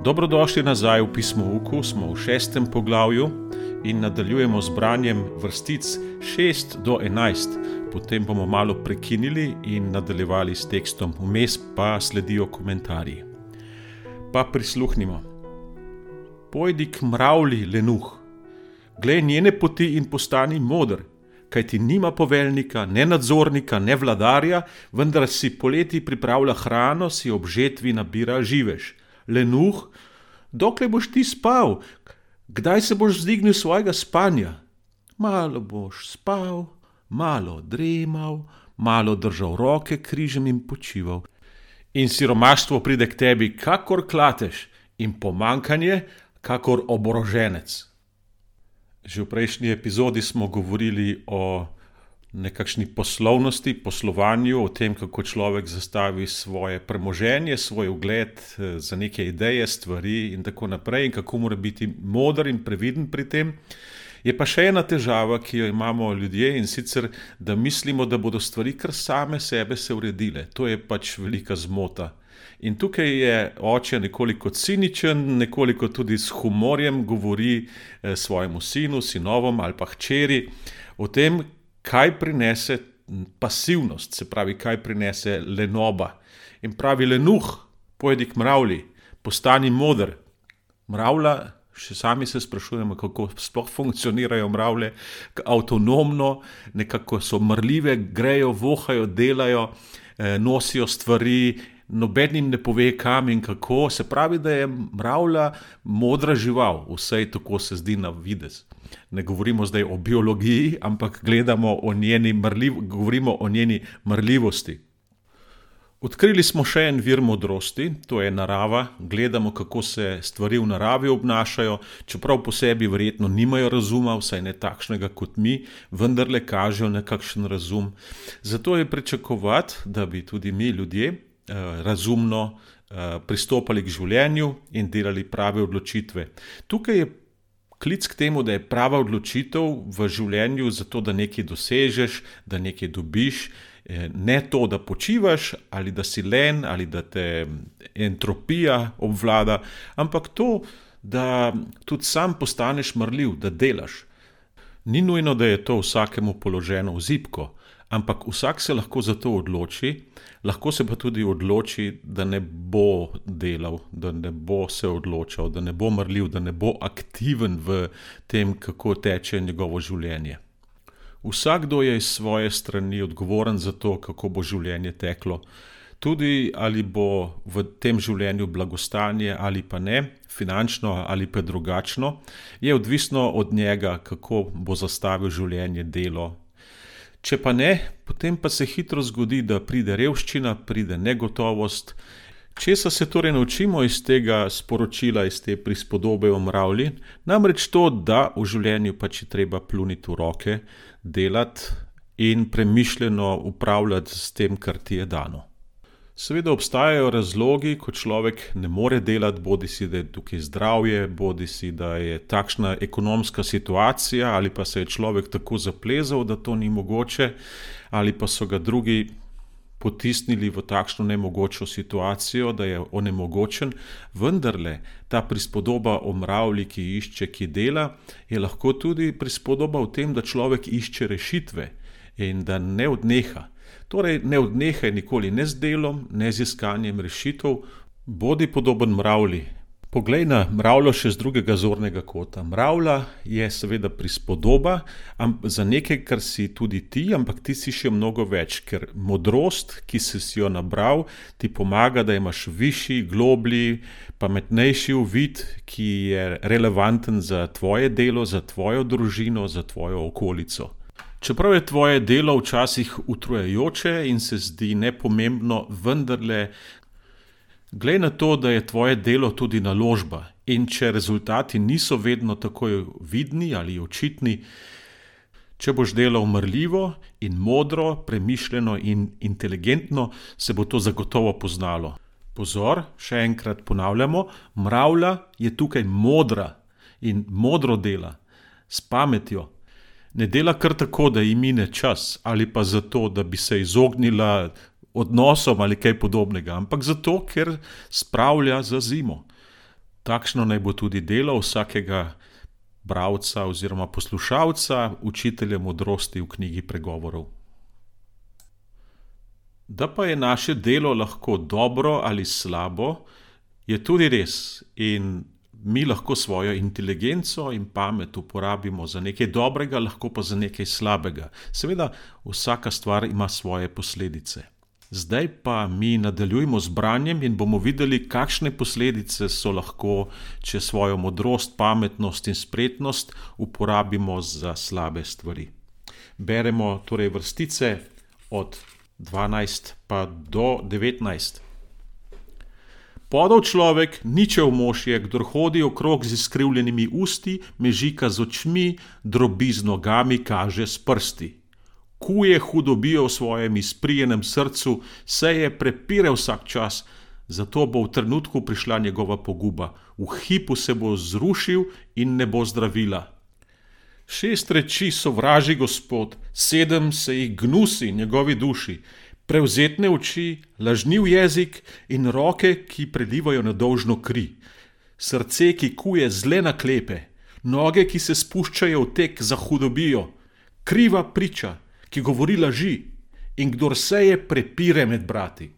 Dobrodošli nazaj v pismo Uku, smo v šestem poglavju in nadaljujemo z branjem vrstic 6 do 11. Potem bomo malo prekinili in nadaljevali s tekstom, vmes pa sledijo komentarji. Pa prisluhnimo. Pojdi k mravlji, lenuh, glej njene poti in postani modr, kaj ti nima poveljnika, ne nadzornika, ne vladarja, vendar si poleti pripravlja hrano, si ob žetvi nabira živež. Lenuh, dokler boš ti spal, kdaj se boš zdignil svojega spanja? Malo boš spal, malo dremal, malo držal roke križem in počival. In siromaštvo pride k tebi, kakor klateš, in pomankanje, kakor oboroženec. Že v prejšnji epizodi smo govorili o nekakšni poslovnosti, poslovanju, o tem, kako človek zastavi svoje premoženje, svoj ugled za neke ideje, stvari in tako naprej, in kako mora biti moder in previden pri tem. Je pa še ena težava, ki jo imamo ljudje in sicer, da mislimo, da bodo stvari kar same sebe se uredile. To je pač velika zmota. In tukaj je oče nekoliko ciničen, nekoliko tudi s humorjem govori svojemu sinu, sinovom ali pa hčeri o tem, kaj prinese pasivnost, se pravi, kaj prinese lenoba. In pravi: Lenuh, pojdi k mravlji, postani moder. Mravlja, še sami se sprašujemo, kako sploh funkcionirajo mravlje, avtonomno, nekako so marljive, grejo, vohajo, delajo, nosijo stvari, noben jim ne pove, kam in kako, se pravi, da je mravlja modra žival, vsaj tako se zdi na videz. Ne govorimo zdaj o biologiji, ampak gledamo o njeni govorimo o njeni marljivosti. Odkrili smo še en vir modrosti, to je narava, gledamo, kako se stvari v naravi obnašajo, čeprav po sebi verjetno nimajo razuma, vsaj ne takšnega kot mi, vendarle kažejo nekakšen razum. Zato je pričakovati, da bi tudi mi ljudje, razumno, pristopali k življenju in delali prave odločitve. Tukaj je klic k temu, da je prava odločitev v življenju zato, da nekaj dosežeš, da nekaj dobiš, ne to, da počivaš ali da si len ali da te entropija obvlada, ampak to, da tudi sam postaneš marljiv, da delaš. Ni nujno, da je to vsakemu položeno v zibko, ampak vsak se lahko za to odloči, lahko se pa tudi odloči, da ne bo delal, da ne bo se odločal, da ne bo marljiv, da ne bo aktiven v tem, kako teče njegovo življenje. Vsakdo je iz svoje strani odgovoren za to, kako bo življenje teklo. Tudi ali bo v tem življenju blagostanje ali pa ne, finančno ali pa drugačno, je odvisno od njega, kako bo zastavil življenje, delo. Če pa ne, potem pa se hitro zgodi, da pride revščina, pride negotovost. Česa se torej naučimo iz tega sporočila, iz te prispodobe o mravlji? Namreč to, da v življenju pač je treba pljuniti v roke, delati in premišljeno upravljati s tem, kar ti je dano. Seveda obstajajo razlogi, ko človek ne more delati, bodisi da je tukaj zdravje bodisi da je takšna ekonomska situacija ali pa se je človek tako zaplezal, da to ni mogoče, ali pa so ga drugi potisnili v takšno nemogočo situacijo, da je onemogočen. Vendarle ta prispodoba o mravlji, ki išče, ki dela, je lahko tudi prispodoba o tem, da človek išče rešitve in da ne odneha. Torej ne odnehaj nikoli ne z delom ne z iskanjem rešitev, bodi podoben mravlji. Poglej na mravljo še z drugega zornega kota. Mravlja je seveda prispodoba, za nekaj, kar si tudi ti, ampak ti si še mnogo več, ker modrost, ki si si jo nabral, ti pomaga, da imaš višji, globlji, pametnejši uvid, ki je relevanten za tvoje delo, za tvojo družino, za tvojo okolico. Čeprav je tvoje delo včasih utrujajoče in se zdi nepomembno, vendarle glej na to, da je tvoje delo tudi naložba, in če rezultati niso vedno takoj vidni ali očitni, če boš delal marljivo in modro, premišljeno in inteligentno, se bo to zagotovo poznalo. Pozor, še enkrat ponavljamo, mravlja je tukaj modra in modro dela, s pametjo. Ne dela kar tako, da ji mine čas, ali pa zato, da bi se izognila odnosom ali kaj podobnega, ampak zato, ker spravlja za zimo. Takšno naj bo tudi delo vsakega bralca oziroma poslušalca učitelja modrosti v knjigi pregovorov. Da pa je naše delo lahko dobro ali slabo, je tudi res. In mi lahko svojo inteligenco in pamet uporabimo za nekaj dobrega, lahko pa za nekaj slabega. Seveda, vsaka stvar ima svoje posledice. Zdaj pa mi nadaljujemo z branjem in bomo videli, kakšne posledice so lahko, če svojo modrost, pametnost in spretnost uporabimo za slabe stvari. Beremo torej vrstice od 12 pa do 19. Podal človek, ničev mož je, kdo hodi okrog z izkrivljenimi usti, mežika z očmi, drobi z nogami, kaže s prsti. Kuje hudobijo v svojem izprijenem srcu, se je prepire vsak čas, zato bo v trenutku prišla njegova poguba, v hipu se bo zrušil in ne bo zdravila. Šest reči so vraži gospod, sedem se jih gnusi njegovi duši, prevzetne oči, lažniv jezik in roke, ki prelivajo nedolžno kri, srce, ki kuje zle naklepe, noge, ki se spuščajo v tek za hudobijo, kriva priča, ki govori laži in kdo seje prepire med brati.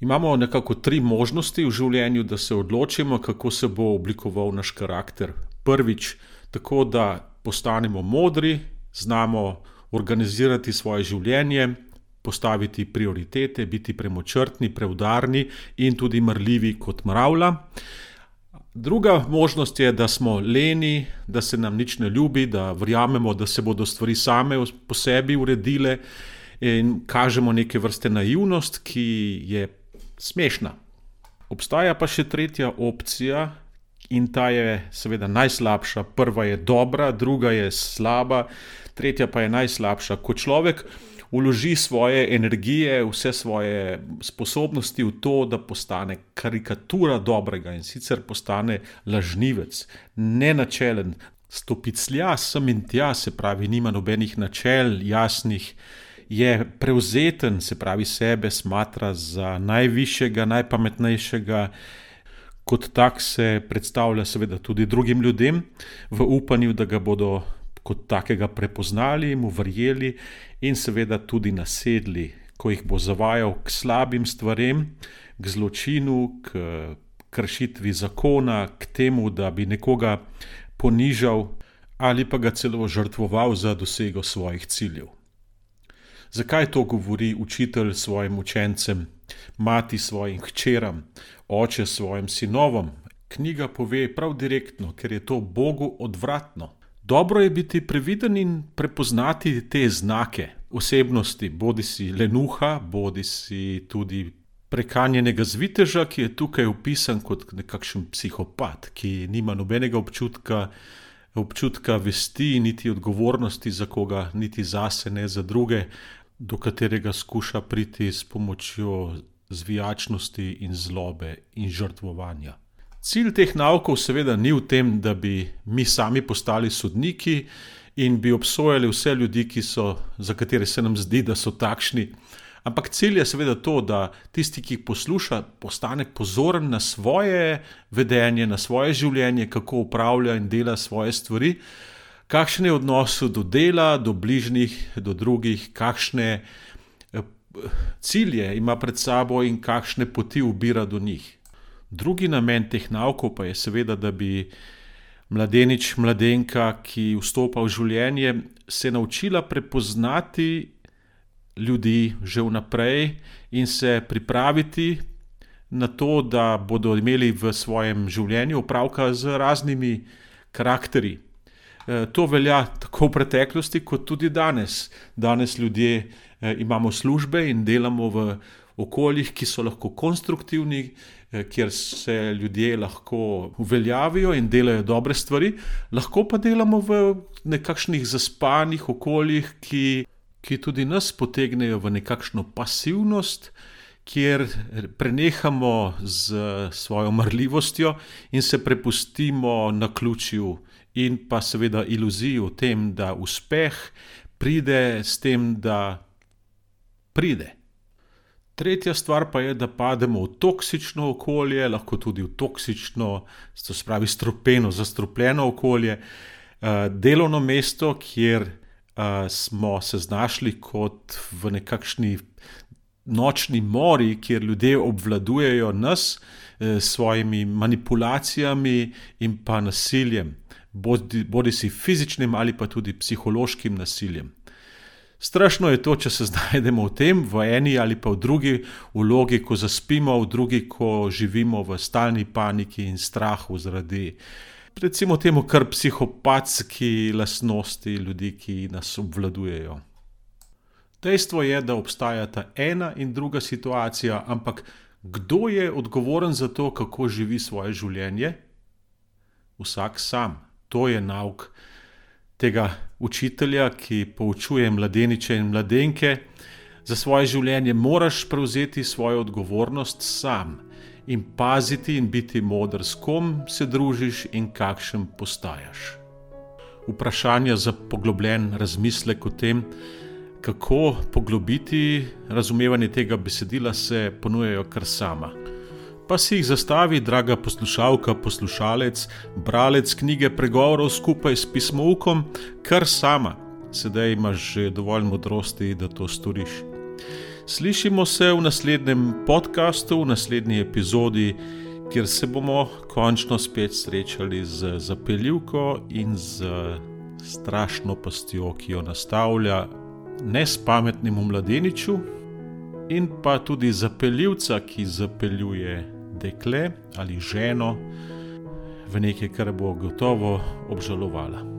Imamo nekako tri možnosti v življenju, da se odločimo, kako se bo oblikoval naš karakter. Prvič, tako da postanemo modri, znamo organizirati svoje življenje, postaviti prioritete, biti premočrtni, preudarni in tudi mrljivi kot mravlja. Druga možnost je, da smo leni, da se nam nič ne ljubi, da verjamemo, da se bodo stvari same po sebi uredile in kažemo neke vrste naivnost, ki je smešna. Obstaja pa še tretja opcija in ta je seveda najslabša. Prva je dobra, druga je slaba, tretja pa je najslabša. Ko človek vloži svoje energije, vse svoje sposobnosti v to, da postane karikatura dobrega in sicer postane lažnivec, nenačelen, stopiclja sem in tja, se pravi, nima nobenih načel, jasnih. Je prevzeten, se pravi, sebe smatra za najvišjega, najpametnejšega, kot tak se predstavlja, seveda, tudi drugim ljudem, v upanju, da ga bodo kot takega prepoznali, mu verjeli in seveda tudi nasedli, ko jih bo zavajal k slabim stvarem, k zločinu, k kršitvi zakona, k temu, da bi nekoga ponižal ali pa ga celo žrtvoval za dosego svojih ciljev. Zakaj to govori učitelj svojim učencem, mati svojim hčeram, oče svojim sinovom? Knjiga pove prav direktno, ker je to Bogu odvratno. Dobro je biti previden in prepoznati te znake osebnosti, bodi si lenuha, bodi si tudi prekanjenega zviteža, ki je tukaj opisan kot nekakšen psihopat, ki nima nobenega občutka, občutka vesti, niti odgovornosti za koga, niti zase, ne za druge, do katerega skuša priti s pomočjo zvijačnosti in zlobe in žrtvovanja. Cilj teh naukov seveda ni v tem, da bi mi sami postali sodniki in bi obsojali vse ljudi, so, za katere se nam zdi, da so takšni. Ampak cilj je seveda to, da tisti, ki posluša, postane pozoren na svoje vedenje, na svoje življenje, kako upravlja in dela svoje stvari, kakšen je odnos do dela, do bližnjih, do drugih, kakšne eh, cilje ima pred sabo in kakšne poti ubira do njih. Drugi namen teh naukov pa je seveda, da bi mladenič, mladenka, ki vstopa v življenje, se naučila prepoznati ljudi že vnaprej in se pripraviti na to, da bodo imeli v svojem življenju opravka z raznimi karakteri. E, to velja tako v preteklosti, kot tudi danes. Danes ljudje e, imamo službe in delamo v okoljih, ki so lahko konstruktivni, Eh, kjer se ljudje lahko uveljavijo in delajo dobre stvari, lahko pa delamo v nekakšnih zaspanih okoljih, ki, ki tudi nas potegnejo v nekakšno pasivnost, kjer prenehamo z svojo mrljivostjo in se prepustimo na ključju in pa seveda iluziji o tem, da uspeh pride s tem, da pride. Tretja stvar pa je, da pademo v toksično okolje, lahko tudi v toksično, to se pravi, stropeno, zastrupljeno okolje, delovno mesto, kjer smo se znašli kot v nekakšni nočni mori, kjer ljudje obvladujejo nas s svojimi manipulacijami in pa nasiljem, bodi, bodi si fizičnim ali pa tudi psihološkim nasiljem. Strašno je to, če se znajdemo v tem, v eni ali pa v drugi vlogi, ko zaspimo, v drugi, ko živimo v stalni paniki in strahu zaradi, recimo, temu kar psihopatski lastnosti ljudi, ki nas obvladujejo. Dejstvo je, da obstajata ena in druga situacija, ampak kdo je odgovoren za to, kako živi svoje življenje? Vsak sam. To je nauk tega učitelja, ki poučuje mladeniče in mladenke. Za svoje življenje moraš prevzeti svojo odgovornost sam in paziti in biti moder, s kom se družiš in kakšen postajaš. Vprašanja za poglobljen razmislek o tem, kako poglobiti razumevanje tega besedila, se ponujajo kar sama. Pa si jih zastavi, draga poslušalka, poslušalec, bralec knjige pregovorov skupaj s pismoukom, kar sama. Sedaj imaš že dovolj modrosti, da to storiš. Slišimo se v naslednjem podkastu, v naslednji epizodi, kjer se bomo končno spet srečali z zapeljivko in z strašno pastjo, ki jo nastavlja nespametnemu mladeniču, in pa tudi zapeljivca, ki zapeljuje dekle ali ženo v nekaj, kar bo gotovo obžalovala.